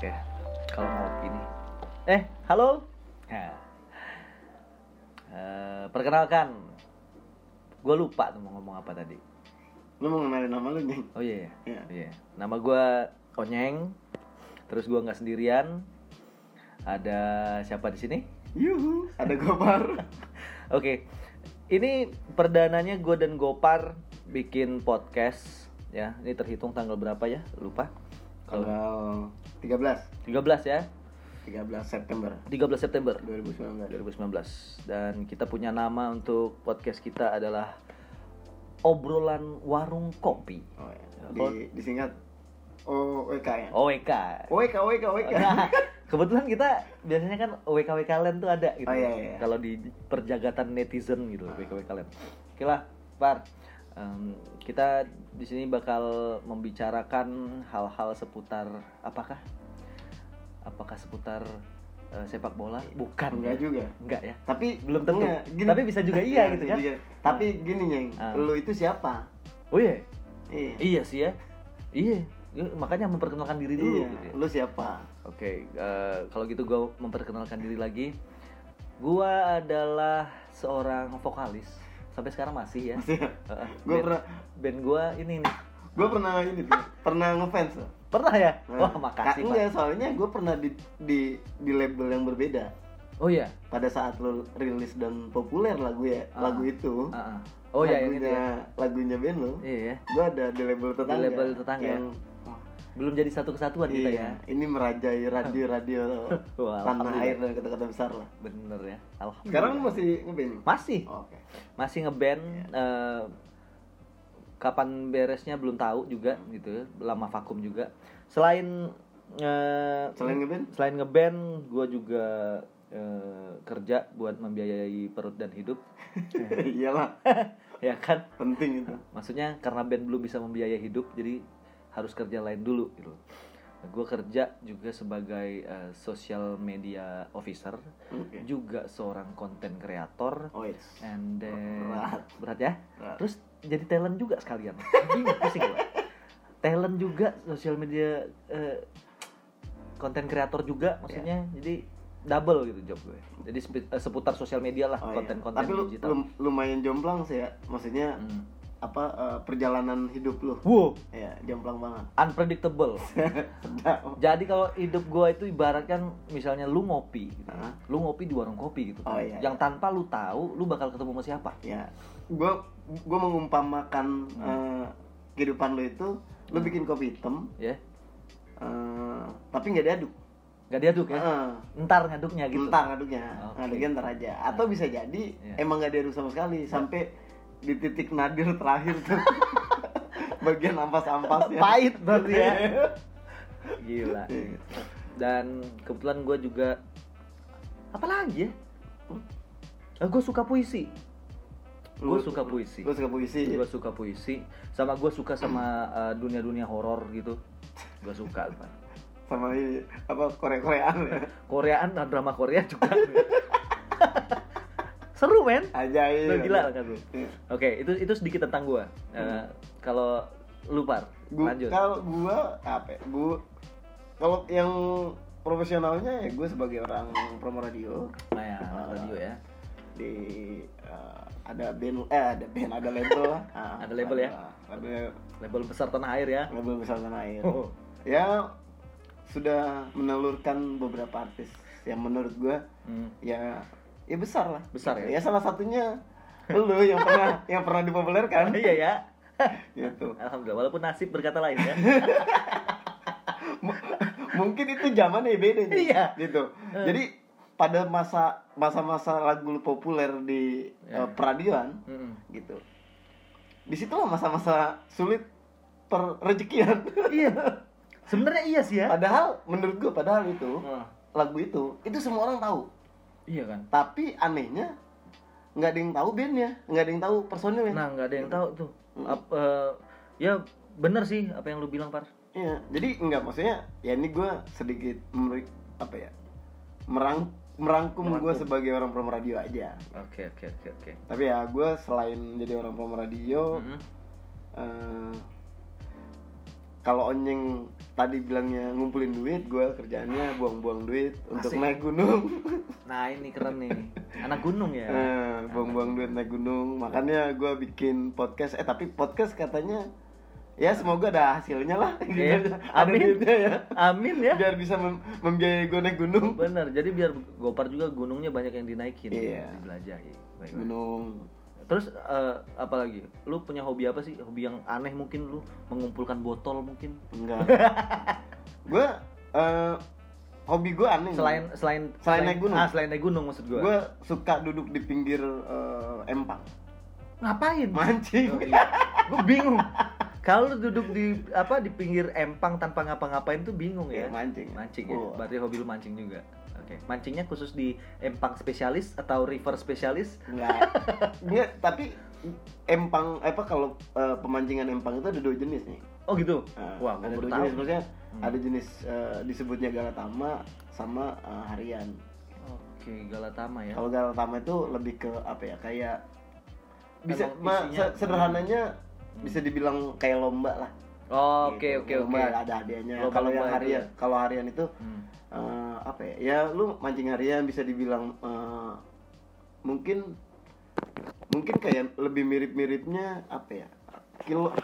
Oke, kalau ngopi nih. Eh, halo. Nah. Eh, perkenalkan, gue lupa tuh mau ngomong apa tadi. Lu mau ngenalin nama lu, Jeng? Oh iya, Iya. iya. Nama gue Onyeng. Terus gue nggak sendirian. Ada siapa di sini? Yuhu, ada Gopar. Oke, ini perdananya gue dan Gopar bikin podcast ya. Ini terhitung tanggal berapa ya? Lupa. Kalau Tanggal 13 13 ya. 13 September. 13 September. 2019 2019 dan kita punya nama untuk podcast kita adalah obrolan warung kopi. Oh ya. Kalau- Di, disingkat OWK ya? OWK OWK, OWK, OWK Nah, kebetulan kita biasanya kan OWK WK Land tuh ada gitu. Oh, iya, iya. kalau di perjagatan netizen gitu OWK WK Land. Oke lah Par Em, kita di sini bakal membicarakan hal-hal seputar apakah apakah seputar eh, sepak bola bukan Enggak ya? juga enggak ya Tapi Belum tentu. enggak, Tapi bisa juga iya Iya, gitu kan? juga. Tapi gini, Jeng Ah. Lu itu siapa? oh iya Iya iya sih ya iya Ya, makanya memperkenalkan diri dulu Iya, gitu ya. lu siapa? Oke, eh, kalau gitu gue memperkenalkan diri lagi. Gua adalah seorang vokalis. Sampai sekarang masih ya. Masih Heeh. Gua band, pernah band gua ini nih. Gue pernah ini tuh, pernah ngefans loh. Pernah ya? Nah, Wah, makasih, Pak. enggak, soalnya gue pernah di, di di label yang berbeda. Oh iya. Pada saat lu rilis dan populer lagu ya, Ah. lagu itu. Heeh. Oh iya, itu lagunya, ya. lagunya band lu. Iya ya. Gue ada di label tetangga. label tetangga. Yang, Belum jadi satu kesatuan kita iya, ya. ini merajai radio-radio Wah, tanah air dan kota-kota besar lah. Bener ya. Alhamdulillah. Sekarang masih ngeband? masih Oke. masih ngeband Iya. eh, kapan beresnya belum tahu juga gitu lama vakum juga selain eh, Selain ngeband? selain ngeband gue juga eh, kerja buat membiayai perut dan hidup Iyalah, ya kan penting itu. maksudnya karena band belum bisa membiayai hidup jadi harus kerja lain dulu gitu gue kerja juga sebagai eh, social media officer Oke. juga seorang konten kreator Oh yes. and then Berat. berat ya Berat. terus jadi talent juga sekalian pusing gua. talent juga sosial media eh, konten kreator juga maksudnya jadi double gitu job gue jadi eh, seputar sosial media lah Oh, iya. konten-konten Tapi lu, digital lum- lumayan jomplang sih ya. Maksudnya Hmm. Apa eh, perjalanan hidup lu? wow Ya, jomplang banget. unpredictable jadi kalau hidup gue itu ibaratkan misalnya lu ngopi gitu. Hah? lu ngopi di warung kopi gitu Oh, iya, yang tanpa lu tahu lu bakal ketemu sama siapa ya gua gua mengumpamakan Hmm. eh, kehidupan lo itu lo bikin kopi hitam ya eh, tapi nggak diaduk nggak diaduk ya Heeh. ntar ngaduknya gitu Entar ngaduknya Oke. ngaduknya ntar aja atau bisa jadi Iya. emang nggak diaduk sama sekali sampai di titik nadir terakhir tuh. Bagian ampas-ampasnya. Pahit berarti ya. Gila. Iya. dan kebetulan gue juga apa lagi ya? Gue suka puisi. Gue suka puisi. lu suka puisi. Gue suka puisi. Sama gue suka sama uh, dunia-dunia horor gitu. Gue suka sama ini apa Korea-Koreaan ya? Koreaan drama Korea juga seru men. Ajaib. Lu gila kan lu? Iya. oke itu itu sedikit tentang gue kalau lu par Gua, lanjut. kalau gua apa ya, gua kalau yang profesionalnya ya gue sebagai orang promo radio. Nah ya anak radio ya. Di eh, ada band eh ada band ada label. Ah, Ada label ya? ada label besar tanah air ya? Label besar tanah air. Oh. ya sudah menelurkan beberapa artis yang menurut gua Hmm. ya ya besar lah Besar ya? ya salah satunya lu yang pernah yang pernah dipopulerkan iya ya gitu Alhamdulillah, walaupun nasib berkata lain ya. M- mungkin itu zamannya beda nih Iya. gitu jadi pada masa masa-masa lagu populer di Ya. eh, peradioan Mm-mm. gitu di situlah masa-masa sulit perrezekian iya. Sebenarnya iya sih ya. padahal menurut gua padahal itu lagu itu itu semua orang tahu iya kan. tapi anehnya nggak ada yang tahu bandnya nggak ada yang tahu personilnya Nah, nggak ada yang tahu tuh. Mm. Ap- eh, ya bener sih apa yang lu bilang, Par. Iya, jadi nggak maksudnya ya ini gua sedikit memberi apa ya merang merangkum gue Merangkum. sebagai orang promo radio aja Oke, oke, oke, oke. tapi ya gue selain jadi orang promo radio Mm-mm. eh, kalau onyeng tadi bilangnya ngumpulin duit gue kerjaannya buang-buang duit untuk Asik. naik gunung Nah ini keren nih, anak gunung ya. Eh, buang-buang duit naik gunung makanya gue bikin podcast eh tapi podcast katanya ya semoga ada hasilnya lah gitu. Iya. ada Amin. duitnya ya Amin ya. biar bisa mem- membiayai gue naik gunung Bener, jadi biar Gopar juga gunungnya banyak yang dinaikin, Iya. Baik, baik. gunung Terus eh, apa lagi? Lu punya hobi apa sih? Hobi yang aneh mungkin lu mengumpulkan botol mungkin? enggak gue eh, hobi gue aneh Selain selain Selain naik gunung? Ah, selain naik gunung maksud gua. gue suka duduk di pinggir eh, empang Ngapain? mancing gue bingung. Kalau lu duduk di apa di pinggir empang tanpa ngapa-ngapain tuh bingung ya. Iya, mancing. Mancing ya. Wah. Berarti hobi lu mancing juga. Oke. Mancingnya khusus di empang spesialis atau river spesialis? Enggak. Enggak, tapi empang apa kalau eh, pemancingan empang itu ada dua jenis nih. Oh gitu. Nah, Wah, ada dua tahu. jenis maksudnya Hmm. ada jenis eh, disebutnya galatama sama eh, harian. Oke, Galatama ya. Kalau galatama itu lebih ke apa ya? Kayak bisa ma- sederhananya bisa dibilang kayak lomba lah. Oh, Oke, Gitu. oke, oke. Ada hadiahnya. Kalau yang harian, ya. kalau harian itu Hmm. eh, apa ya? Ya lu mancing harian bisa dibilang eh, mungkin mungkin kayak lebih mirip-miripnya apa ya? Kilo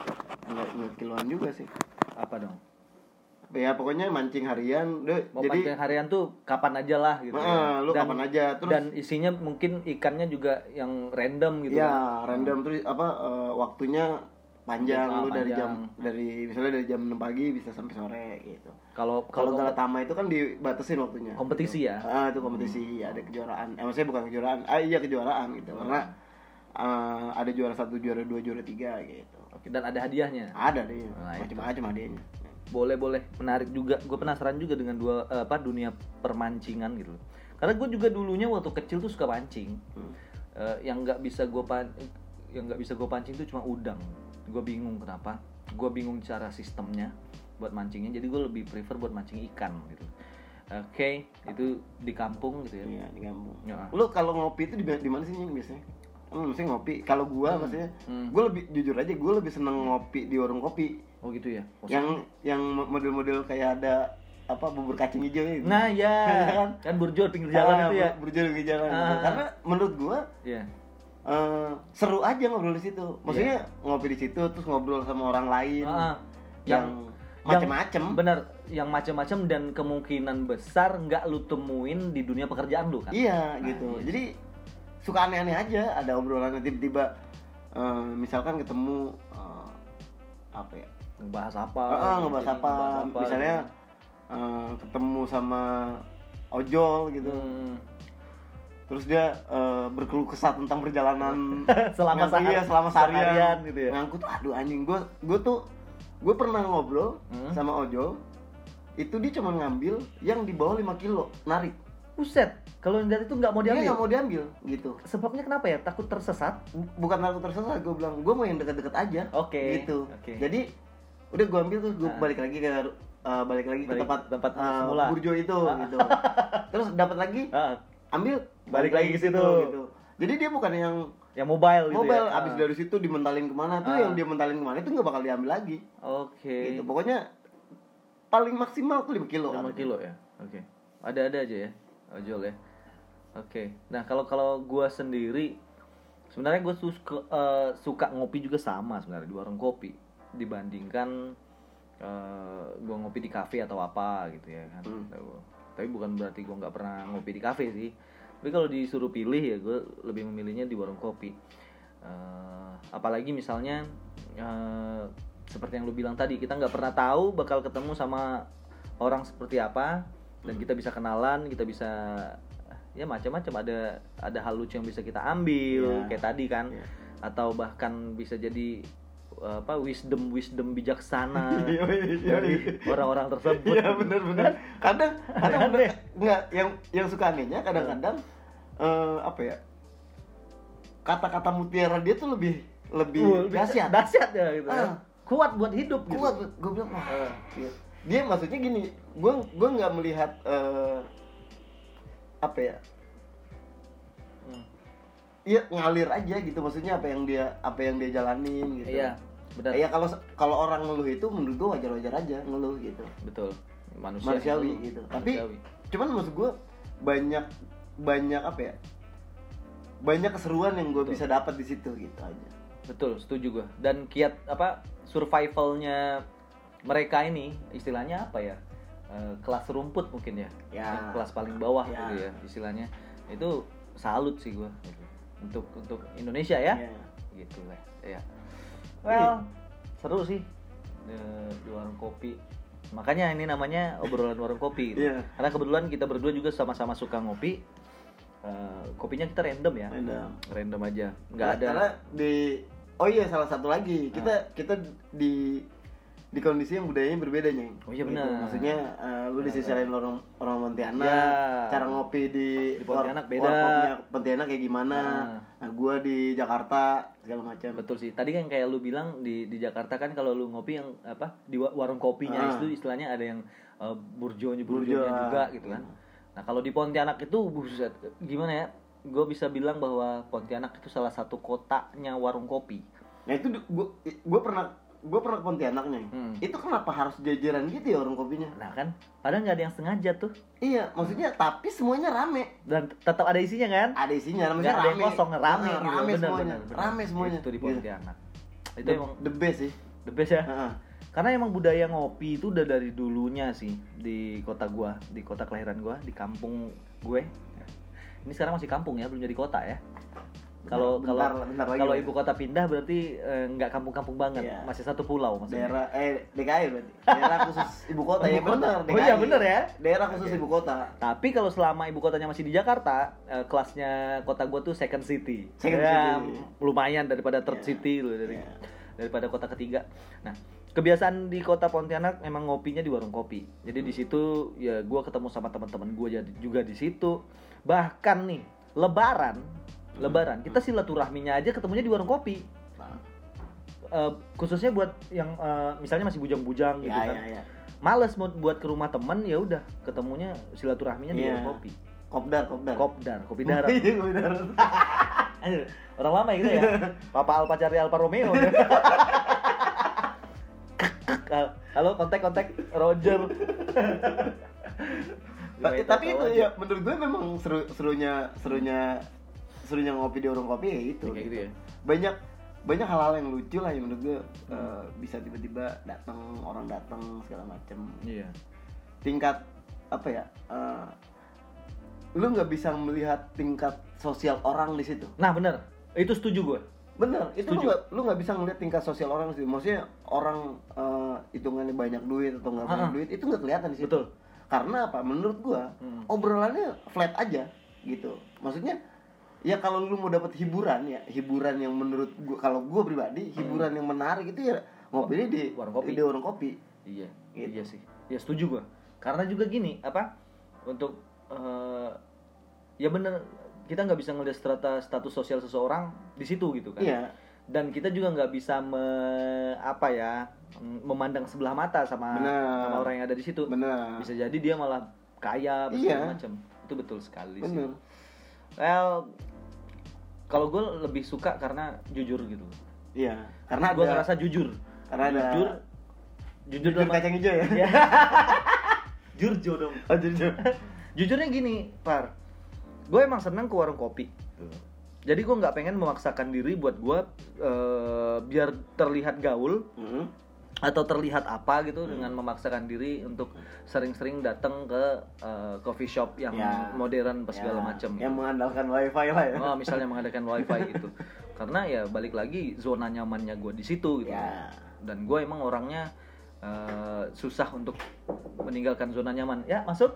enggak, enggak kiloan juga sih. Apa dong? Ya pokoknya mancing harian deh. Mau jadi pancing harian tuh kapan aja lah gitu. Heeh, lu kapan aja. Terus- dan isinya mungkin ikannya juga yang random gitu. ya random terus apa eh, waktunya panjang lu dari jam dari misalnya dari jam 6 pagi bisa sampai sore gitu. Kalau Kalau Galatama itu kan dibatasin waktunya. kompetisi ya. Ah, itu kompetisi, ada kejuaraan. Eh, maksudnya bukan kejuaraan. Ah, iya kejuaraan gitu. Karena eh, ada juara satu, juara dua, juara tiga gitu. Oke, dan ada hadiahnya. Ada deh, Nah, macam-macam adanya. Boleh boleh, menarik juga. Gue penasaran juga dengan dua eh, apa dunia permancingan gitu. Karena gue juga dulunya waktu kecil tuh suka pancing. Hmm. Eh, yang nggak bisa gue pan yang nggak bisa gue pancing tuh cuma udang. Gue bingung kenapa. Gue bingung cara sistemnya buat mancingnya. Jadi gue lebih prefer buat mancing ikan gitu. Oke, itu di kampung gitu ya. Iya, di kampung. Ya. Lu kalau ngopi itu di, di mana sih Nying, biasanya? Hmm, maksudnya ngopi. Kalau gua maksudnya, Hmm. gua lebih jujur aja, gua lebih seneng ngopi di warung kopi. Oh gitu ya. Oh, Yang yang model-model kayak ada apa bubur kacang hijau itu. Nah ya, Kan? kan burjo pinggir jalan Ah, itu ya. berjalan di jalan. Ah. Karena menurut gua Iya. Eh, seru aja ngobrol di situ. Maksudnya ngopi di situ terus ngobrol sama orang lain Ah, yang, yang- macem-macem. Bener, yang macam-macam dan kemungkinan besar nggak lu temuin di dunia pekerjaan lu kan. Iya Nah, gitu. iya. Jadi suka aneh-aneh aja. Ada obrolan tiba-tiba eh, misalkan ketemu eh, apa ya? Ngebahas apa? Ah, ah, ngebahas apa? ngebahas Misalnya eh, ketemu sama ojol gitu. Hmm. Terus dia eh, berkeluh kesah tentang perjalanan Selama ngangkut- sehari- iya, selama seharian, seharian gitu ya. Ngangkut aduh anjing gue gue tuh gue pernah ngobrol Hmm. sama ojol itu dia cuma ngambil yang di bawah 5 kilo narik Buset, kalau yang dari itu nggak mau dia diambil. nggak mau diambil gitu Sebabnya kenapa ya? Takut tersesat? bukan takut tersesat gue bilang gue mau yang deket-deket aja Oke, gitu oke. jadi udah gue ambil tuh gue Ah. balik lagi ke eh, balik lagi ke Balik- tempat tempat eh, semula. burjo itu Ah. gitu terus dapat lagi Ah, ambil Balik lagi ke situ. gitu jadi dia bukan yang yang mobile gitu mobile ya. abis dari situ dimentalin ke mana tuh Ah. yang dia mentalin ke mana itu nggak bakal diambil lagi Oke. gitu pokoknya paling maksimal tuh 5 kilo 5 kilo ya. Oke. Ada-ada aja ya. Ojol ya. Oke. Nah, kalau kalau gua sendiri sebenarnya gue suka eh, suka ngopi juga sama sebenarnya di warung kopi dibandingkan eh gua ngopi di kafe atau apa gitu ya kan. Hmm. Tapi bukan berarti gua nggak pernah ngopi di kafe sih. Tapi kalau disuruh pilih ya gue lebih memilihnya di warung kopi. Eh, apalagi misalnya eh, seperti yang lu bilang tadi kita nggak pernah tahu bakal ketemu sama orang seperti apa dan kita bisa kenalan kita bisa ya macam-macam ada ada hal lucu yang bisa kita ambil Iya. kayak tadi kan Iya. atau bahkan bisa jadi eh, apa wisdom wisdom bijaksana Iya, iya, iya. dari orang-orang tersebut Iya benar benar. Kadang kadang enggak yang yang suka anehnya kadang-kadang eh, apa ya? Kata-kata mutiara dia tuh lebih lebih Uh, dahsyat. dahsyat ya gitu ya. Ah. kuat buat hidup gitu. Kuat gue bilang wah. Ah. iya. Dia maksudnya gini, gue gue nggak melihat eh, apa ya? Hmm. Iya ngalir aja gitu maksudnya apa yang dia apa yang dia jalanin gitu. Iya. Benar. ya kalau kalau orang ngeluh itu menurut gua wajar-wajar aja ngeluh gitu betul manusia manusiawi itu gitu tapi manusiawi. cuman maksud gua banyak banyak apa ya? Banyak keseruan yang gue bisa dapat di situ gitu aja. Betul setuju gua. Dan kiat apa survivalnya mereka ini istilahnya apa ya? Eh, kelas rumput mungkin ya, Ya. Yang kelas paling bawah Ya. gitu ya istilahnya. Itu salut sih gua gitu. untuk untuk Indonesia ya? Iya. gitu lah. Ya. Well seru sih. Eh, di warung kopi. Makanya ini namanya obrolan warung kopi gitu. Iya. karena kebetulan kita berdua juga sama-sama suka ngopi Eh, kopinya kita random ya Random. random aja nggak ada karena di oh iya salah satu lagi kita kita di di kondisi yang budayanya berbeda nih Oh iya, benar. maksudnya eh, lu di sisi lain orang orang Pontianak Ya. cara ngopi di, Di Pontianak beda. Pontianak kayak gimana Ah. nah gua di Jakarta segala macam betul sih tadi kan kayak lu bilang di di Jakarta kan kalau lu ngopi yang apa di wa- warung kopinya Ah. itu istilahnya ada yang uh, burjonya Burjo. burjonya juga gitu kan nah kalau di Pontianak itu buset gimana ya? Gue bisa bilang bahwa Pontianak itu salah satu kotanya warung kopi. Nah itu gua pernah gua pernah ke Pontianak nih. Hmm. itu kenapa harus jajaran gitu ya warung kopinya? Nah kan? Padahal nggak ada yang sengaja tuh. Iya maksudnya tapi semuanya rame. Dan tetap ada isinya kan? Ada isinya nggak maksudnya ada yang rame. kosong rame Ah, gitu. rame bener, semuanya. bener, bener. rame semuanya. Itu di Gitu. Pontianak. Itu the, emang the best sih. The best ya? Heeh. Karena emang budaya ngopi itu udah dari dulunya sih di kota gua, di kota kelahiran gua, di kampung gue. Ini sekarang masih kampung ya, belum jadi kota ya. Kalau kalau kalau lah. ibu kota pindah berarti eh, nggak kampung-kampung banget, Iya. masih satu pulau maksudnya. daerah eh DKI berarti daerah khusus ibu kota ya benar Oh iya, bener ya. daerah khusus ibu kota Tapi kalau selama ibu kotanya masih di Jakarta, eh, kelasnya kota gua tuh second city. Second Ya, city. lumayan daripada third Iya. city loh dari Iya. daripada kota ketiga. Nah, kebiasaan di kota Pontianak memang ngopinya di warung kopi. Jadi di situ ya gua ketemu sama teman-teman jadi juga di situ. Bahkan nih, lebaran, lebaran kita silaturahminya aja ketemunya di warung kopi. Nah, Eh, khususnya buat yang eh, misalnya masih bujang-bujang gitu ya kan. ya ya Males mau buat ke rumah temen ya udah ketemunya silaturahminya di Iya. warung kopi. kopdar kopdar Kopdar, kopi darat. Iya, kopi darat. Aduh, orang lama gitu ya. Papa Alfa cari Alfa Romeo. Halo, kontak-kontak Roger. tapi tapi itu aja. ya menurut gue memang seru serunya serunya serunya ngopi di warung kopi ya itu Kayak gitu ya. banyak banyak hal-hal yang lucu lah yang menurut gue eh, bisa tiba-tiba datang orang datang segala macem Iya. tingkat apa ya eh, lu nggak bisa melihat tingkat sosial orang di situ Nah, bener. Itu setuju gue. bener itu lu Setuju. nggak lu nggak bisa ngeliat tingkat sosial orang di situ maksudnya orang eh, hitungannya banyak duit atau nggak banyak duit itu nggak kelihatan di situ Betul. karena apa menurut gua Hmm. obrolannya flat aja gitu maksudnya ya kalau lu mau dapat hiburan ya hiburan yang menurut gua kalau gua pribadi hiburan yang menarik itu ya ngopinya di Hmm. Warung kopi. di warung kopi Iya, Gitu. iya sih. Ya setuju gua. Karena juga gini, apa? Untuk eh, ya bener kita nggak bisa ngelihat strata status sosial seseorang di situ gitu kan. iya dan kita juga nggak bisa me, apa ya mm, memandang sebelah mata sama sama orang yang ada di situ. Benar. Bisa jadi dia malah kaya Iya. macam itu betul sekali sih. Well kalau gue lebih suka karena jujur gitu. Iya karena gue ngerasa jujur. karena ada jujur jujur jujur dalam kacang hijau ya? Ya. jujur dong. Oh, jujur. Jujurnya gini par. Gue emang senang ke warung kopi jadi gue nggak pengen memaksakan diri buat gue eh, biar terlihat gaul Mhm. atau terlihat apa gitu Hmm. dengan memaksakan diri untuk sering-sering datang ke eh, coffee shop yang Ya. modern apa segala Ya, macam yang gitu. mengandalkan wifi lah ya Oh, misalnya mengadakan wifi gitu karena ya balik lagi zona nyamannya gue di situ gitu Ya. dan gue emang orangnya eh, susah untuk meninggalkan zona nyaman ya masuk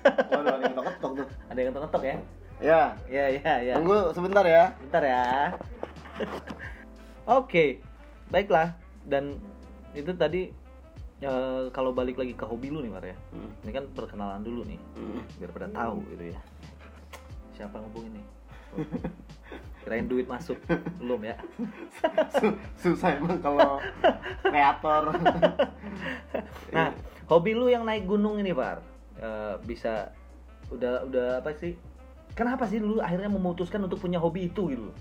Waduh, ada yang ketok tuh ada yang ngetok ya ya. Ya ya ya. Tunggu sebentar ya. Bentar ya. Oke baiklah. Dan itu tadi eh, kalau balik lagi ke hobi lu nih Mar ya. Hmm. ini kan perkenalan dulu nih Hmm. biar pada tahu gitu ya. Siapa ngubungin nih? Oh. kirain duit masuk. Belum ya. Su- susah emang kalau kreator. Nah hobi lu yang naik gunung ini Par eh, bisa udah udah apa sih kenapa sih lu akhirnya memutuskan untuk punya hobi itu gitu loh?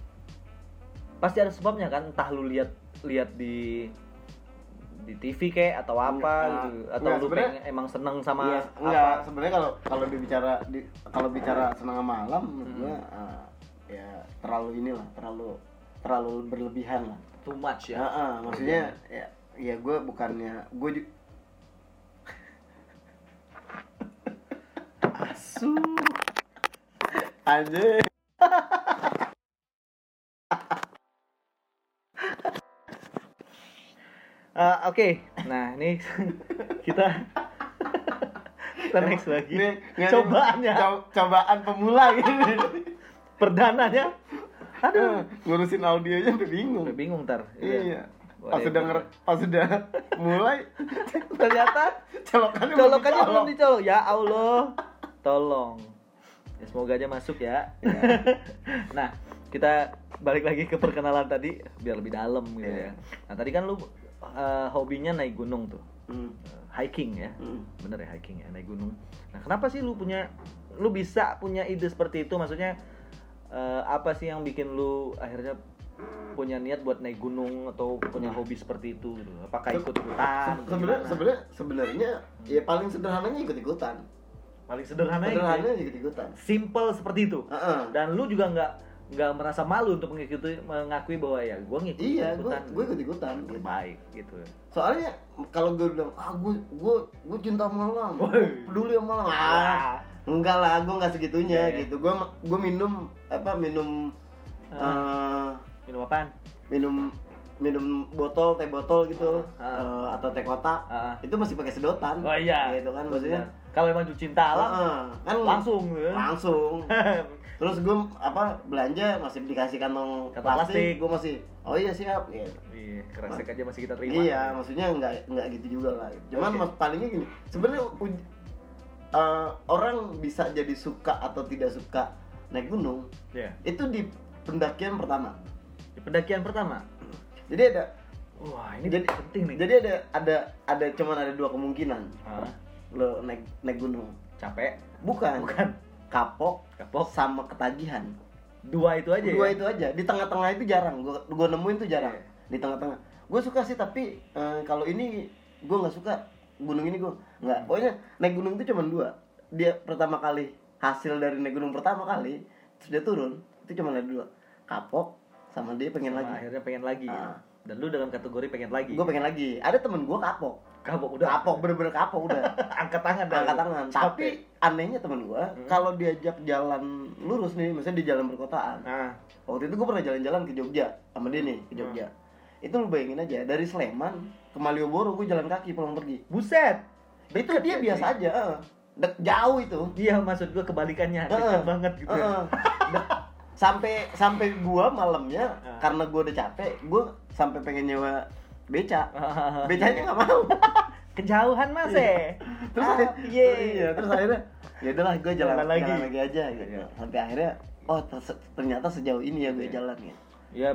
pasti ada sebabnya kan entah lu lihat lihat di di TV kayak atau apa Enggak, gitu. Atau enggak, lu pengen emang seneng sama Iya, apa? enggak sebenarnya kalau kalau dibicara di kalau bicara senang sama malam menurut Hmm. ah, ya terlalu inilah terlalu terlalu berlebihan lah. Too much ya? Ya maksudnya ya ya gue bukannya gue ju- asu aja Eh, oke. Nah ini kita kita next lagi. Ini- ini- cobaannya. co- cobaan pemula gitu perdananya. Aduh. Ngurusin audionya udah bingung. Udah bingung ntar. Iya. Boleh, pas nger- pas sudah mulai. Ternyata colokannya belum colokannya belum dicolok. Ya Allah. Tolong ya, semoga aja masuk ya. Nah kita balik lagi ke perkenalan tadi biar lebih dalam gitu ya. Iya. nah tadi kan lu eh, hobinya naik gunung tuh. Eh, hiking ya. Hmm. bener ya hiking ya naik gunung. Nah kenapa sih lu punya lu bisa punya ide seperti itu? Maksudnya eh, apa sih yang bikin lu akhirnya punya niat buat naik gunung atau punya hobi seperti itu gitu? Apakah ikut ikutan Se- sebenarnya sebenarnya sebenarnya ya paling sederhananya ikut ikutan paling sederhana itu ya. sederhananya ikut ikutan. Simple seperti itu. Heeh. dan lu juga nggak nggak merasa malu untuk mengikuti mengakui bahwa ya gue ngikut iya ikutan. gue ikut ikutan baik gitu. Soalnya kalau gue bilang ah gue gue gue cinta malam peduli sama malam ah. Enggak lah gue nggak segitunya Iya. gitu. Gue gue minum apa minum eh, minum apaan? minum minum botol teh botol gitu Ah. eh, atau teh kotak. Ah. itu masih pakai sedotan. Oh iya. Gitu kan maksudnya kalau emang cinta alam Heeh, kan langsung ya. langsung. Terus gue apa belanja masih dikasih kantong plastik. plastik. gue masih oh iya siap gitu. Iya aja masih kita terima. Iya maksudnya nggak nggak gitu juga lah. Cuman Oke. mas palingnya gini sebenarnya eh, orang bisa jadi suka atau tidak suka naik gunung Iya. itu di pendakian pertama. Di pendakian pertama? Jadi ada wah ini Jadi- penting nih. jadi ada ada ada cuman ada dua kemungkinan. Ah, lo naik naik gunung. Capek? Bukan. Bukan. Kapok kapok? sama ketagihan. Dua itu aja dua ya? itu aja. Di tengah-tengah itu jarang. Gua gua nemuin tuh jarang. Iya. di tengah-tengah. Gue suka sih tapi eh, kalau ini gue nggak suka gunung ini gue nggak. Pokoknya naik gunung itu cuma dua. Dia pertama kali hasil dari naik gunung pertama kali terus dia turun itu cuma ada dua. Kapok sama dia pengen Sama lagi. akhirnya pengen lagi? Ah. dan lu dalam kategori pengen lagi. Gue pengen lagi. Ada temen gue kapok kapok udah. Kapok bener-bener kapok udah. Angkat tangan dah angkat tangan. Capek. tapi anehnya temen gue kalau diajak jalan lurus nih misalnya di jalan perkotaan. Nah waktu itu gue pernah jalan-jalan ke Jogja sama dia nih ke Hmm. Jogja. Itu lu bayangin aja dari Sleman ke Malioboro gue jalan kaki pulang pergi. Buset! Itu dia ya, biasa aja. Dek- jauh itu. Iya maksud gua kebalikannya. Dekat banget gitu. Ya. Heeh. Dek- sampai sampai gua malamnya Ah. karena gua udah capek gua sampai pengen nyewa beca. Becanya nggak mau. Kejauhan mas eh. Terus Ah, akhirnya- piye? iya terus akhirnya ya udahlah gue jalan, Jalan lagi. jalan lagi aja gitu. Iya. sampai akhirnya oh ter- ternyata sejauh ini ya gue Iya. jalan ya ya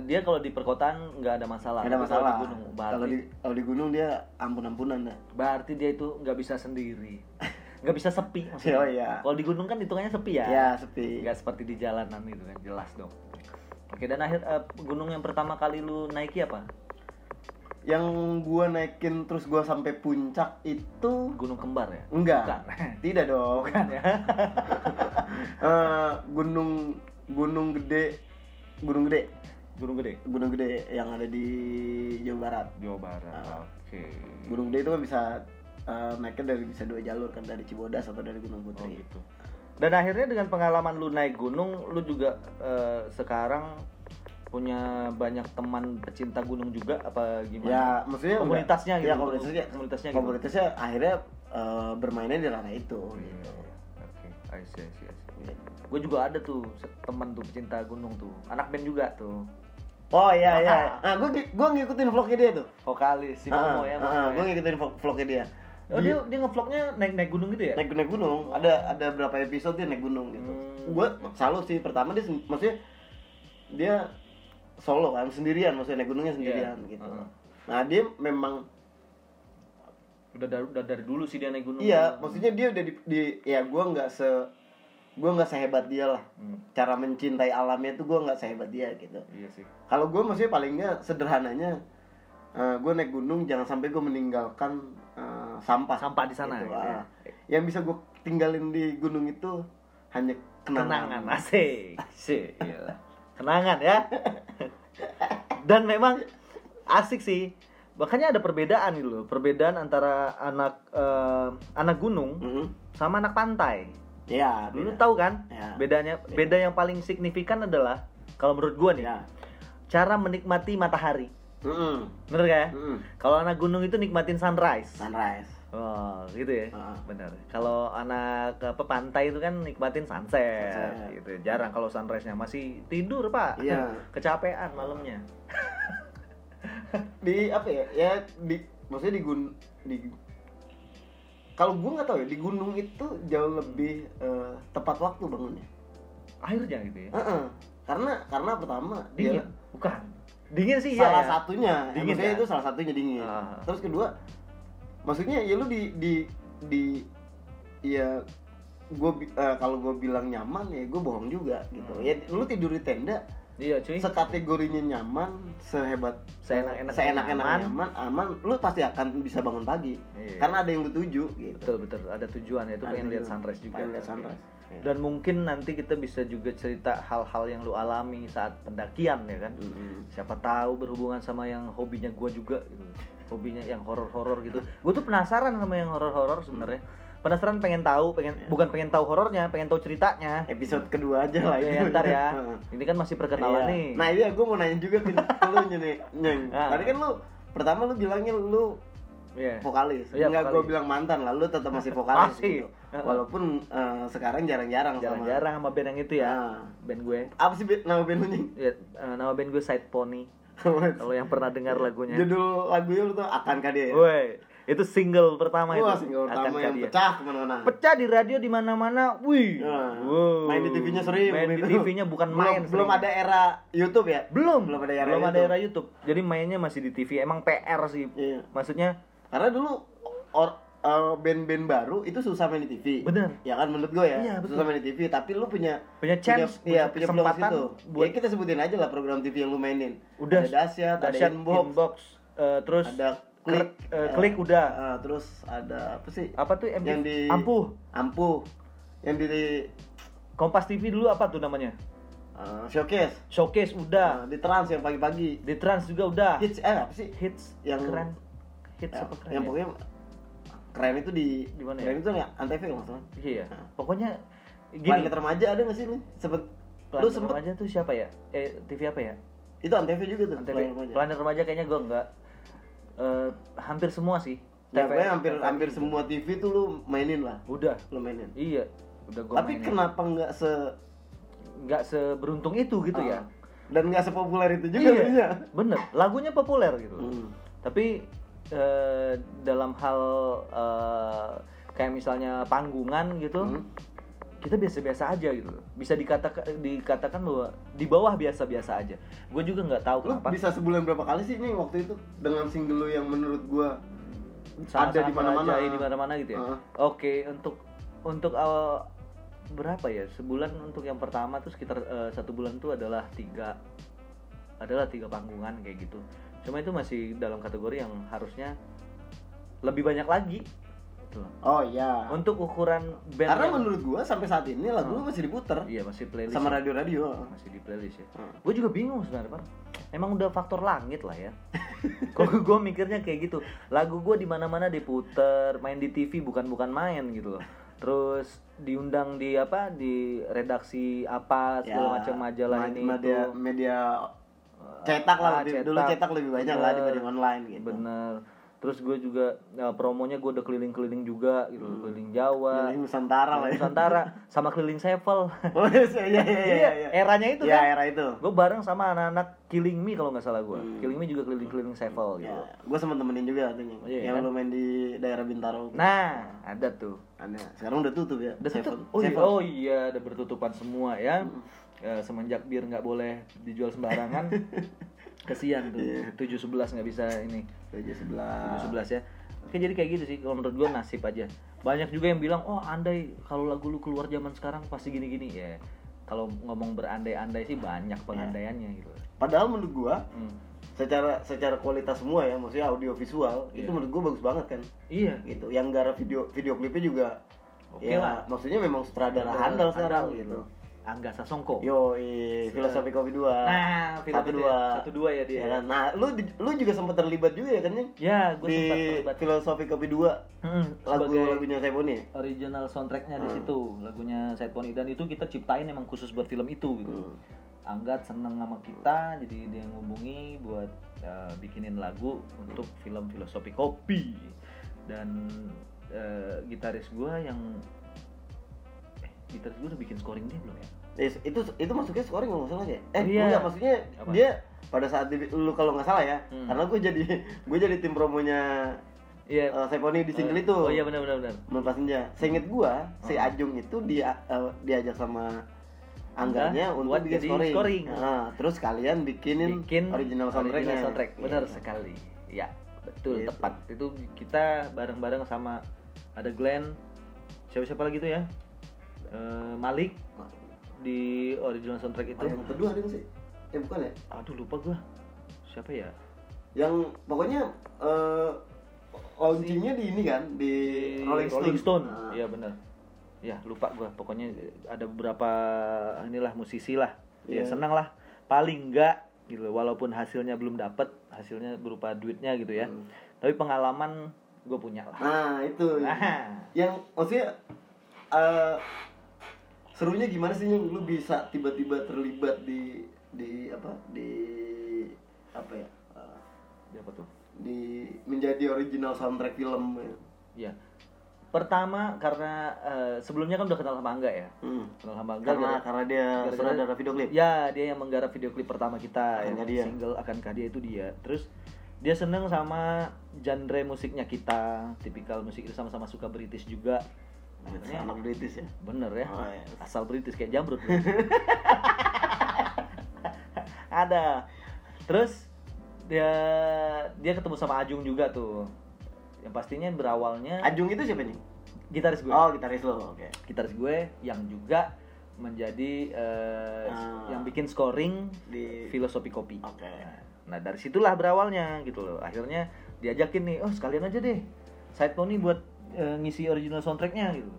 dia kalau di perkotaan nggak ada masalah. Nggak ada Tapi kalau masalah. di gunung berarti kalau di kalau di gunung dia ampun ampunan dah berarti dia itu nggak bisa sendiri. Nggak bisa sepi maksudnya. Oh, iya. kalau di gunung kan hitungannya sepi ya. Ya sepi. Nggak seperti di jalanan itu kan jelas dong. Oke dan akhir eh, gunung yang pertama kali lu naiki apa yang gua naikin terus gua sampai puncak itu gunung kembar ya? Enggak. Bukan. tidak dong. Bukan ya? Eh, gunung gunung gede. Gunung gede. Gunung gede? Gunung gede yang ada di Jawa Barat. Jawa Barat Ah. oke. Gunung gede itu kan bisa eh, naiknya dari bisa dua jalur kan dari Cibodas atau dari Gunung Oh Putri gitu. Dan akhirnya dengan pengalaman lu naik gunung, lu juga eh, sekarang punya banyak teman pecinta gunung juga apa gimana? ya maksudnya enggak- komunitasnya gitu. ya komunitasnya komunitasnya gitu. komunitasnya akhirnya eh, bermainnya di ranah itu gitu Oke, I see, I see, I see. Gue juga ada tuh teman tuh pecinta gunung tuh, anak band juga tuh, oh iya iya nah gue gue ngikutin vlognya dia tuh vokalis si Momo ya. Momo ya. gue ngikutin vlog- vlognya dia Oh dia dia ngevlognya naik naik gunung gitu ya? naik naik gunung ada ada berapa episode dia naik gunung gitu Hmm. gue salut sih pertama dia maksudnya dia solo kan sendirian maksudnya naik gunungnya sendirian Iya. gitu Heeh. nah dia memang Udah dari, udah dari dulu sih dia naik gunung. iya maksudnya dia udah di, di ya gue nggak se gue nggak sehebat dia lah Hmm, cara mencintai alamnya tuh gue nggak sehebat dia gitu iya sih kalau gue maksudnya paling nggak sederhananya gue naik gunung jangan sampai gue meninggalkan eh, sampah sampah di sana Gitu, gitu ya. ah. yang bisa gue tinggalin di gunung itu hanya kenangan, kenangan asik sih gila. kenangan ya dan memang asik sih makanya ada perbedaan gitu loh perbedaan antara anak eh, anak gunung Mhm. sama anak pantai ya beda. tahu kan Ya. bedanya beda yang paling signifikan adalah kalau menurut gua nih ya cara menikmati matahari Mhm. bener gak ya Mhm. kalau anak gunung itu nikmatin sunrise sunrise Oh, gitu ya. Ah. Benar. Kalau anak apa pantai itu kan nikmatin sunset, Sunset. gitu. Jarang kalau sunrise-nya masih tidur, Pak. Iya. Kecapean malamnya. di apa ya ya di maksudnya di gun di kalau gue nggak tahu ya di gunung itu jauh lebih eh, tepat waktu bangunnya Airnya gitu ya. Heeh. karena karena pertama Dingin. dia Bukan. Dingin sih iya salah ya. satunya Dingin, ya? itu salah satunya dingin Ah. terus kedua maksudnya ya lu di di di ya gue kalau gue bilang nyaman ya gue bohong juga gitu Hmm. ya lu tidur di tenda Iya, cuy. sekategorinya nyaman sehebat Seenak-enak seenak-enak nyaman. nyaman. aman lu pasti akan bisa bangun pagi Iya. karena ada yang lu tuju gitu betul betul ada tujuan ya itu pengen lihat sunrise juga. Pengen lihat sunrise. Dan mungkin nanti kita bisa juga cerita hal-hal yang lu alami saat pendakian ya kan. Mm-mm. siapa tahu berhubungan sama yang hobinya gue juga gitu hobinya yang horor-horor gitu gue tuh penasaran sama yang horor-horor sebenarnya penasaran pengen tahu pengen Iya. bukan pengen tahu horornya pengen tahu ceritanya episode kedua aja lah ya, itu. ntar ya ini kan masih perkenalan Iya. nih Nah iya gue mau nanya juga ke lu nih Nyeng Ah. Tadi kan lu Pertama lu bilangnya lu Iya. vokalis Iya, Enggak gue bilang mantan lah Lu tetap masih vokalis Masih. gitu. Walaupun eh, sekarang jarang-jarang sama- jarang-jarang sama band yang itu ya Ah. band gue Apa sih nama band lu Nyeng? ya, eh, nama band gue Side Pony kalau yang pernah dengar lagunya Judul lagunya lu tuh Akankah dia ya? Woi, itu single pertama Wah itu single pertama yang Dia. pecah ke mana-mana pecah di radio di mana-mana wih Nah, Wow. Main di TV-nya sering main di gitu. TV-nya bukan belum, main Belum sering. ada era YouTube ya? belum Belum ada era belum ada YouTube. era YouTube jadi mainnya masih di TV emang PR sih Iya maksudnya Karena dulu or, eh, band-band baru itu susah main di TV. Bener. Ya kan menurut gue ya. Iya, betul. susah main di TV, tapi lu punya punya chance punya, iya, punya peluang kesempatan situ. buat Ya kita sebutin aja lah program TV yang lu mainin. udah ada dahsyat, ada inbox, inbox, eh, terus ada klik, eh, klik udah eh, terus ada apa sih? apa tuh MTV? yang di ampuh Ampuh. Yang di Kompas TV dulu apa tuh namanya eh, showcase. showcase udah Eh, di trans yang pagi-pagi. di trans juga udah Hits eh apa sih? hits Yang- keren hits Ya, apa keren yang ya? pokoknya keren itu di Di mana ya? keren itu ya antv nggak iya Nah. pokoknya gini Planet remaja ada nggak sih lu? Sempet lu Planet sempet remaja tuh siapa ya eh TV apa ya itu antv juga tuh Antv Planet remaja. Planet remaja kayaknya gue enggak Eh, hampir semua sih Ya, TV pokoknya hampir TV. hampir semua TV tuh lu mainin lah, udah lu mainin. iya udah gue Tapi kenapa nggak se nggak seberuntung itu gitu ya Ah. dan nggak sepopuler itu juga iya bener lagunya populer gitu Hmm. tapi eh, dalam hal eh, kayak misalnya panggungan gitu Hmm. kita biasa-biasa aja gitu bisa dikatakan dikatakan bahwa di bawah biasa-biasa aja gue juga nggak tahu Lu kenapa bisa sebulan berapa kali sih nih waktu itu dengan single lu yang menurut Sangat- ada di mana-mana. di mana-mana gitu ya Heeh. oke untuk untuk awal berapa ya sebulan untuk yang pertama tuh sekitar eh, satu bulan tuh adalah tiga adalah tiga panggungan kayak gitu cuma itu masih dalam kategori yang harusnya lebih banyak lagi gitu. Oh iya. untuk ukuran band Karena yang- menurut gua sampai saat ini lagu lu masih diputer iya masih playlist sama ya. radio-radio. masih di playlist ya Hmm. gue juga bingung sebenarnya Pak. emang udah faktor langit lah ya kalau gue mikirnya kayak gitu lagu gue di mana mana diputer main di TV bukan bukan main gitu loh terus diundang di apa di redaksi apa segala macam majalah ma- ini media, itu media cetak lah Ah, lebih, dulu cetak lebih banyak lah Bener. dibanding online gitu. bener terus gue juga ya, promonya gue udah keliling-keliling juga gitu Hmm. keliling Jawa Keliling Nusantara lah ya. Nusantara sama keliling Sevel Oh iya iya iya iya. iya. eranya itu Iya, kan era itu. gue bareng sama anak-anak Killing Me kalau nggak salah gue Hmm. Killing Me juga keliling-keliling Sevel gitu Ya, gue sama temenin juga katanya. Iya, yang kan? lu main di daerah Bintaro. nah ada tuh Ada. Sekarang udah tutup ya. udah tutup oh iya, oh iya ada bertutupan semua ya Hmm. Eh, semenjak bir nggak boleh dijual sembarangan kesian tuh Iya. tujuh sebelas nggak bisa ini Tujuh tujuh sebelah. sebelas ya Oke jadi kayak gitu sih kalau menurut gue nasib aja. Banyak juga yang bilang oh andai kalau lagu lu keluar zaman sekarang pasti gini-gini ya. Kalau ngomong berandai-andai sih banyak pengandaiannya gitu. padahal menurut gua Hmm. secara secara kualitas semua ya maksudnya audio visual itu Iya. menurut gua bagus banget kan Iya. gitu yang garap video video klipnya juga Oke ya lah. maksudnya memang sutradara handal sekarang gitu Angga Sasongko. yo filosofi kopi dua Nah, film satu dua ya. Satu dua ya dia. Ya kan? nah lu lu juga sempat terlibat juga ya kan Nyeng? Ya, gue sempat terlibat. filosofi kopi dua Hmm, lagu lagunya Seboni original soundtracknya di Hmm. situ lagunya Said Poni dan itu kita ciptain emang khusus buat film itu gitu Hmm. Anggat seneng sama kita jadi dia ngubungi buat uh, bikinin lagu untuk film filosofi kopi dan uh, gitaris gua yang eh gitaris gua udah bikin scoring dia belum ya itu itu masuknya scoring kalau nggak salah ya eh Iya. enggak maksudnya Apa? dia pada saat di, lu kalau nggak salah ya Hmm. karena gue jadi gue jadi tim promonya iya uh, Seboni di single itu oh iya benar benar benar Melepas senja. Seinget gua, si Hmm. Ajung itu dia eh, diajak sama Angganya Angga untuk buat bikin scoring. scoring. Nah, terus kalian bikinin bikin original soundtracknya. original soundtrack benar Iya. sekali ya betul Gitu. tepat itu kita bareng-bareng sama ada Glenn siapa siapa lagi tuh ya Eh, Malik di original soundtrack itu? Oh, yang kedua ada sih? Eh bukan ya? aduh lupa gua. Siapa ya? Yang pokoknya eh launchingnya di ini kan? Di Rolling Stone. Nah, iya benar ya lupa gua. Pokoknya ada beberapa inilah musisi lah. Ya Iya. senang lah. Paling enggak gitu walaupun hasilnya belum dapet hasilnya berupa duitnya gitu ya. Hmm. tapi pengalaman gue punya lah. Nah, itu. nah. Yang maksudnya eh serunya gimana sih yang lu bisa tiba-tiba terlibat di di apa? Di apa ya? eh, apa tuh di menjadi original soundtrack film ya pertama karena eh, sebelumnya kan udah kenal sama Angga ya Hmm. kenal sama Angga Karena gara- karena dia gara-gara- sutradara video klip. ya dia yang menggarap video klip pertama kita Akankah yang Dia. single akankah dia itu dia terus dia seneng sama genre musiknya kita tipikal musik itu sama-sama suka British juga akhirnya anak British ya. bener ya Oh, iya. asal British kayak jamrut ada terus dia dia ketemu sama Ajung juga tuh yang pastinya berawalnya Ajung itu siapa nih? gitaris gue Oh, gitaris lo. Oke. gitaris gue yang juga menjadi eh, Ah. yang bikin scoring Di filosofi kopi Oke. nah dari situlah berawalnya gitu loh akhirnya diajakin nih oh sekalian aja deh side pony buat eh, ngisi original soundtracknya gitu.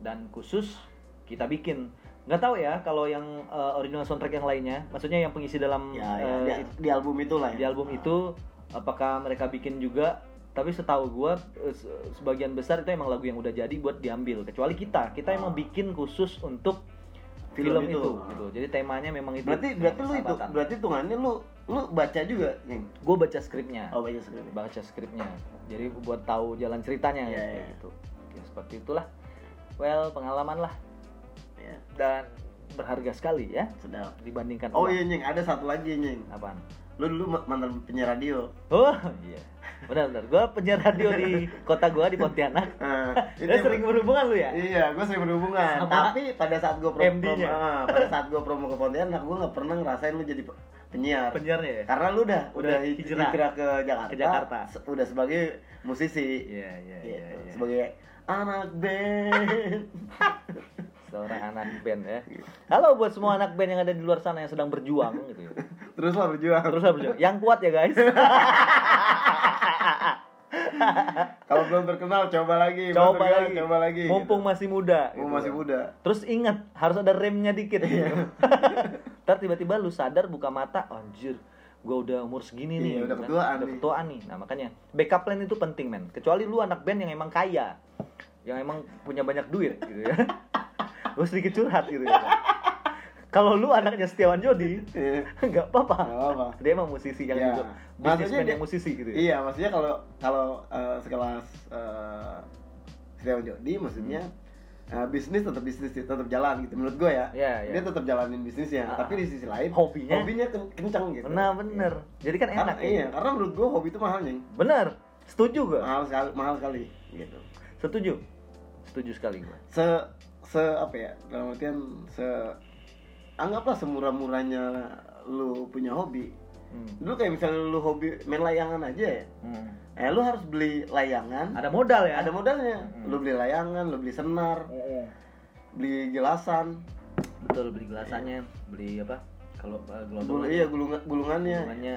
Dan khusus kita bikin. Nggak tahu ya kalau yang eh, original soundtrack yang lainnya maksudnya yang pengisi dalam Ya, ya, eh, di, di album itu lah ya. di album itu apakah mereka bikin juga? Tapi setahu gua se- sebagian besar itu emang lagu yang udah jadi buat diambil. Kecuali kita. Kita emang Ah. bikin khusus untuk Film film, itu. itu, gitu. Jadi temanya memang itu Berarti berarti lu itu berarti hitungannya lu lu baca juga, Nyeng. gue baca skripnya Oh, baca skrip. baca skripnya jadi buat tahu jalan ceritanya Iya, kayak iya. gitu ya seperti itulah well pengalaman lah Ya, dan berharga sekali ya sedap. dibandingkan Oh uang. iya, Nyeng, ada satu lagi, Nyeng. apaan Lu dulu ma- mantan penyiar radio. oh iya benar benar gue penyiar radio di kota gue di Pontianak Nah, Lu sering berhubungan lu ya Iya, gue sering berhubungan. Sama Tapi pada saat gue promo, ah, pada saat gue promo ke Pontianak, gue nggak pernah ngerasain lu jadi penyiar. penyiarnya ya Karena lu udah Udah udah hij- hijrah. hijrah ke Jakarta. Ke Jakarta. se- Udah sebagai musisi. iya iya iya Gitu. iya. Sebagai anak band. seorang anak band ya halo buat semua anak band yang ada di luar sana yang sedang berjuang gitu ya Terus lah berjuang. teruslah berjuang yang kuat ya guys Kalau belum terkenal coba lagi. coba terkenal, lagi Coba lagi. mumpung gitu. masih muda Mumpung gitu. masih muda. terus ingat harus ada remnya dikit gitu. Ntar tiba-tiba lu sadar buka mata anjir gua udah umur segini nih Iya, udah kan. ketuaan udah nih. ketuaan nih nah makanya backup plan itu penting men kecuali lu anak band yang emang kaya yang emang punya banyak duit gitu ya lu sedikit curhat gitu ya kalau lu anaknya Setiawan Jodi Iya. nggak apa-apa dia emang musisi yang Iya. juga Maksudnya dia- yang musisi gitu ya Iya, maksudnya kalau kalau eh, sekelas uh, Setiawan Jodi maksudnya eh, bisnis tetap bisnis tetap jalan gitu menurut gue ya. Iya, iya. Dia tetap jalanin bisnisnya, Ah. tapi di sisi lain Hobinya? hobinya ken- kencang gitu. benar bener jadi kan Karena, enak ya iya, karena menurut gue hobi itu mahal nih. bener setuju gua Mahal sekali, mahal sekali gitu. setuju setuju sekali gua Se se apa ya? Dalam artian se anggaplah semurah-murahnya lu punya hobi. Hmm. dulu kayak misalnya lu hobi main layangan aja ya Hmm. Eh lu harus beli layangan. Ada modal ya? ada modalnya. Hmm. lu beli layangan lu beli senar beli gelasan Betul beli gelasannya, beli apa? Kalau uh, iya gulungan gulungannya. Gulungannya.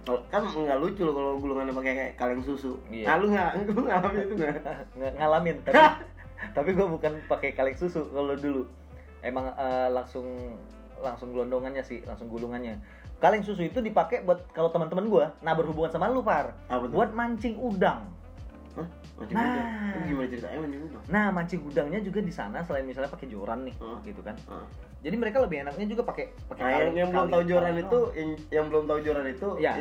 Kalau- kan nggak lucu loh kalau gulungannya pakai kayak kaleng susu. Iya. nah lu nggak lu ngalamin itu nggak? Ngalamin tapi tapi gue bukan pakai kaleng susu kalau dulu. Emang eh, langsung langsung gelondongannya sih langsung gulungannya kaleng susu itu dipakai buat kalau teman-teman gue nah berhubungan sama lu par tuh? buat mancing udang Hah? Mancing Nah. udang? Gimana ceritanya mancing udang? nah mancing udangnya juga di sana selain misalnya pakai joran nih Hmm. gitu kan Ah. jadi mereka lebih enaknya juga pakai pakai Nah, yang, yang belum tahu joran itu, yang, yang belum tahu joran itu, ya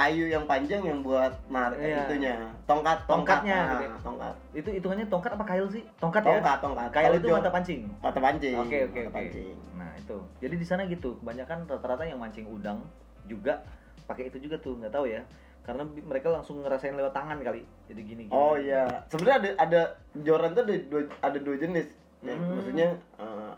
kayu yang panjang yang buat narik Iya. itunya, tongkat, tongkat, Tongkatnya, nah, gitu. tongkat, itu hitungannya tongkat apa kail sih tongkat, tongkat, ya tongkat. kail itu mata pancing mata pancing, Oke oke mata oke. pancing. Nah itu. Jadi di sana gitu. Kebanyakan rata-rata yang mancing udang juga pakai itu juga tuh. Nggak tahu ya. Karena mereka langsung ngerasain lewat tangan kali. Jadi gini. gini. Oh iya, sebenarnya ada ada joran tuh ada dua, ada dua jenis. Ya, Hmm. Maksudnya eh,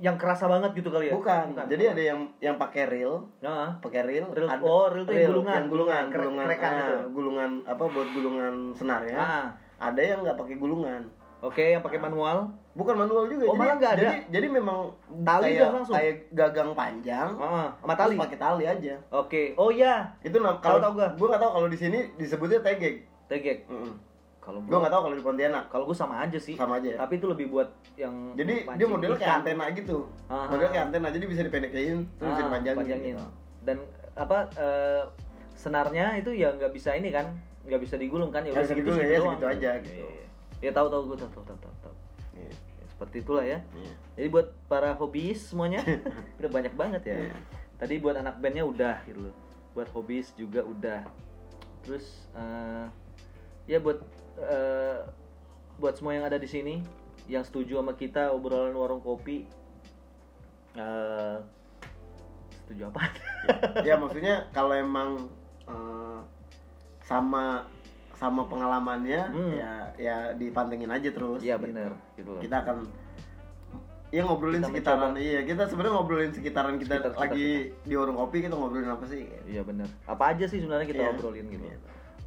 Yang kerasa banget gitu kali ya? bukan. Jadi ada yang yang pakai reel, Nah, pakai reel, Reel- ada oh, reel yang gulungan. yang gulungan, Krek- gulungan, ah, gitu. gulungan apa buat gulungan senar ya. ah. Ada yang nggak pakai gulungan. Oke, yang pakai manual. Bukan manual juga. Oh, malah nggak ada? Jadi, jadi memang Tali kayak, langsung? kayak gagang panjang. Ah, sama tali. pakai tali aja. Oke. Oh iya, Itu kalau tahu gua. gua nggak tahu kalau di sini disebutnya tegek. tegek. Mm-mm. Kalau gua nggak tahu kalau di Pontianak. kalau gua sama aja sih. Sama aja ya? Tapi itu lebih buat yang Jadi dia modelnya kayak antena gitu. Ah. Modelnya kayak antena jadi bisa dipendekin terus bisa Ah, dipanjangin. panjangin. gitu. Dan apa eh, senarnya itu ya nggak bisa ini kan, nggak bisa digulung kan ya bisa segitu, segitu ya, doang. segitu aja, Iya, gitu. iya. Ya tahu tahu gue tahu tahu tahu tahu. tahu. Ya, seperti itulah ya. Iya. Jadi buat para hobis semuanya udah banyak banget ya. Iya. Tadi buat anak bandnya udah gitu loh. Buat hobis juga udah. Terus eh, ya buat eh, buat semua yang ada di sini yang setuju sama kita obrolan warung kopi eh setuju apa? ya maksudnya kalau emang eh, sama sama pengalamannya Hmm. ya ya dipantengin aja terus. Iya benar gitu. Kita akan ya ngobrolin Kita sekitaran iya kita sebenarnya ngobrolin sekitaran kita Sekitar- sekitar lagi di warung kopi kita ngobrolin apa sih Iya benar. Apa aja sih sebenarnya kita Iya. obrolin gitu. Iya.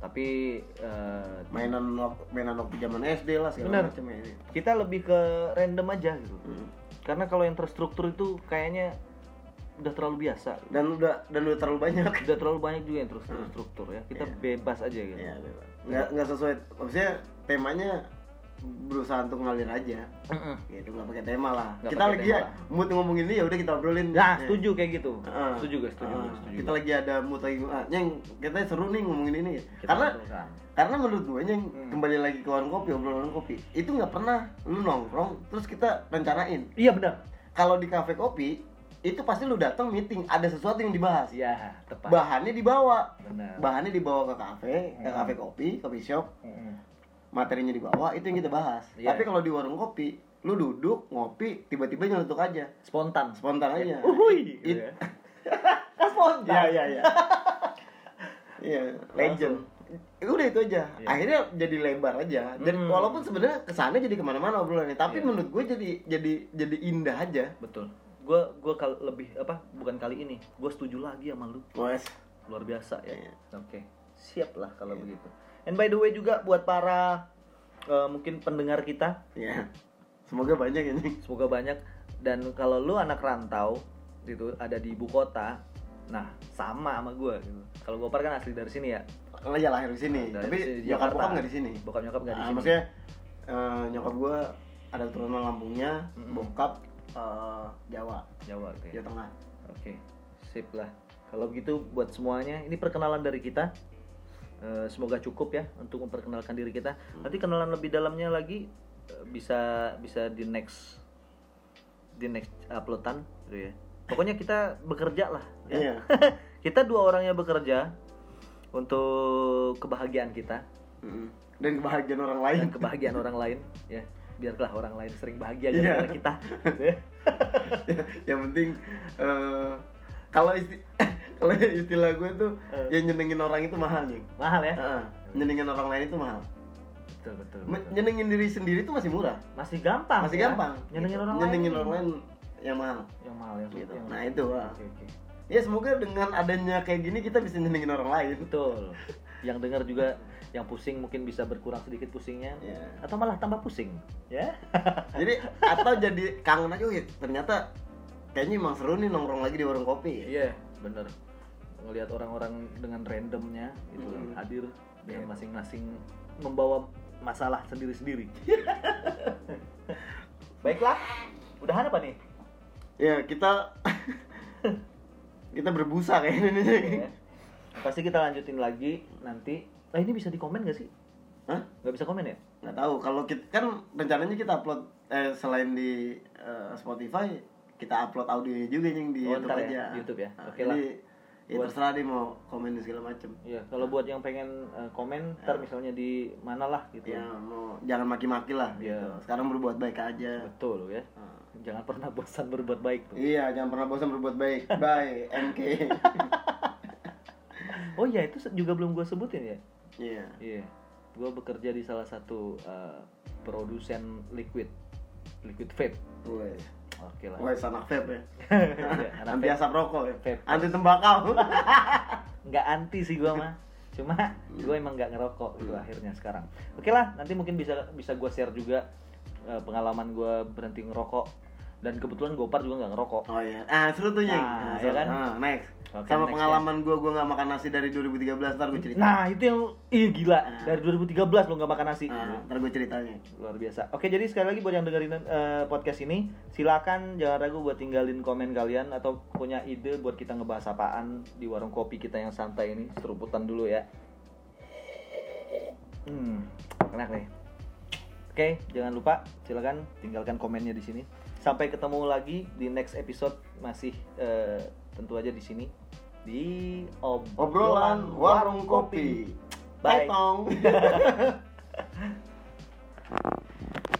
Tapi eh, mainan mainan waktu zaman SD lah segala macam ya ini. kita lebih ke random aja gitu. Hmm. Karena kalau yang terstruktur itu kayaknya udah terlalu biasa. dan udah dan udah terlalu banyak Udah terlalu banyak juga yang terus terstruktur ya. Kita Iya. bebas aja gitu. ya bebas. nggak nggak sesuai maksudnya temanya berusaha untuk ngalir aja Mm-mm. gitu nggak pakai tema lah Nggak kita lagi tema ya mood ngomongin ini ya udah kita obrolin Nah, Ya. setuju kayak gitu. Heeh. Setuju guys, setuju, Heeh. setuju. kita lagi ada mood lagi ah, yang kita seru nih ngomongin ini Kita karena karena menurut gue yang Hmm. kembali lagi ke warung kopi obrolan warung kopi itu nggak pernah lu nongkrong terus kita rencanain Iya benar. kalau di kafe kopi itu pasti lu datang meeting ada sesuatu yang dibahas Iya, tepat. bahannya dibawa Benar. bahannya dibawa ke kafe ke Hmm. kafe kopi kopi shop Mm-mm. Materinya dibawa itu yang kita bahas Iya. tapi kalau di warung kopi lu duduk ngopi tiba-tiba nyeletuk aja Spontan. spontan aja Uhuy, gitu It- ya. Kan spontan. Iya iya iya. Iya, legend. Udah itu aja. Iya. Akhirnya jadi lebar aja. Dan Hmm. walaupun sebenarnya ke sana jadi ke mana-mana obrolannya, tapi Iya. menurut gue jadi jadi jadi indah aja. Betul. Gue gue kal lebih apa? Bukan kali ini. Gue setuju lagi sama lu. Wes. Luar biasa ya. Iya. Oke. Siap lah kalau begitu. And by the way juga buat para eh, mungkin pendengar kita, Ya. Semoga banyak ini. semoga banyak dan kalau lu anak rantau gitu ada di ibu kota, nah sama sama gue gitu. Kalau Gopar kan asli dari sini ya. Oh ya lahir di sini, Dari tapi nyokap bokap nggak di sini. Bokap nyokap nggak di Ah, sini. maksudnya eh, nyokap gue ada keturunan Lampungnya, Mm-mm. bokap eh, Jawa, Jawa gitu ya. Jawa Tengah. Oke, sip lah. Kalau begitu buat semuanya, ini perkenalan dari kita. Eh, semoga cukup ya untuk memperkenalkan diri kita. Nanti kenalan lebih dalamnya lagi eh, bisa bisa di next di next uploadan gitu ya. Pokoknya kita bekerja lah. Ya. Iya. kita dua orangnya bekerja untuk kebahagiaan kita Mm-mm. Dan kebahagiaan orang lain. dan kebahagiaan orang lain ya. Biarlah orang lain sering bahagia gara-gara kita. gitu ya. yang penting eh, kalau isti kalau istilah gue tuh Eh. ya nyenengin orang itu mahal nih Mahal ya? nyenengin orang lain itu mahal Betul betul. Betul. nyenengin diri sendiri itu masih murah Masih gampang. masih ya. gampang Nyenengin Gitu. orang nyenengin lain. orang lain yang mahal yang mahal yang gitu yang nah itu ah. oke oke ya semoga dengan adanya kayak gini kita bisa nyenengin orang lain betul yang dengar juga yang pusing mungkin bisa berkurang sedikit pusingnya Iya. atau malah tambah pusing ya jadi atau jadi kangen aja ternyata kayaknya emang seru nih nongkrong lagi di warung kopi iya bener. Ngelihat orang-orang dengan randomnya itu Hmm. hadir dengan Iya. masing-masing membawa masalah sendiri-sendiri. Baiklah. Udahan apa nih? Ya kita kita berbusa kayaknya nih Ya. pasti kita lanjutin lagi nanti. Nah ini bisa di komen gak sih? Hah? nggak bisa komen ya? Nggak tahu. Kalau kita kan rencananya kita upload eh, selain di eh, Spotify kita upload audionya juga yang di Oh, YouTube ya, aja YouTube ya. Nah, Oke jadi, lah. ya Buat- terserah deh mau komen segala macem Iya, kalau buat yang pengen eh, komen, ntar misalnya di mana lah gitu. ya mau jangan maki-maki lah Iya. gitu sekarang berbuat baik aja Betul ya. Nah. Jangan pernah bosan berbuat baik tuh. iya jangan pernah bosan berbuat baik bye MK Oh iya, itu juga belum gue sebutin ya. iya Iya. Gue bekerja di salah satu eh, produsen liquid, liquid vape. Oke lah. woi anak vape ya. Anak Anti vape. asap rokok ya. Vape. Anti tembakau. Nggak anti sih gue mah. Cuma gue emang nggak ngerokok gitu akhirnya sekarang. Oke lah, nanti mungkin bisa bisa gue share juga eh, pengalaman gue berhenti ngerokok. Dan kebetulan Gopar juga nggak ngerokok. Oh iya. Ah, seru tuh, Nyeng. Nah, ya kan? Ah, next. Oke, Sama next, pengalaman gua gua nggak makan nasi dari 2013 ntar gua cerita. Nah itu yang ih gila Nah. dari 2013 lo nggak makan nasi Ah, ntar gua ceritanya. luar biasa. Oke jadi sekali lagi buat yang dengerin eh, podcast ini silakan jangan ragu buat tinggalin komen kalian atau punya ide buat kita ngebahas apaan di warung kopi kita yang santai ini seruputan dulu ya. Hmm enak nih. Oke jangan lupa silakan tinggalkan komennya di sini. Sampai ketemu lagi di next episode masih eh, tentu aja di sini di ob obrolan warung kopi. Bye. Bye.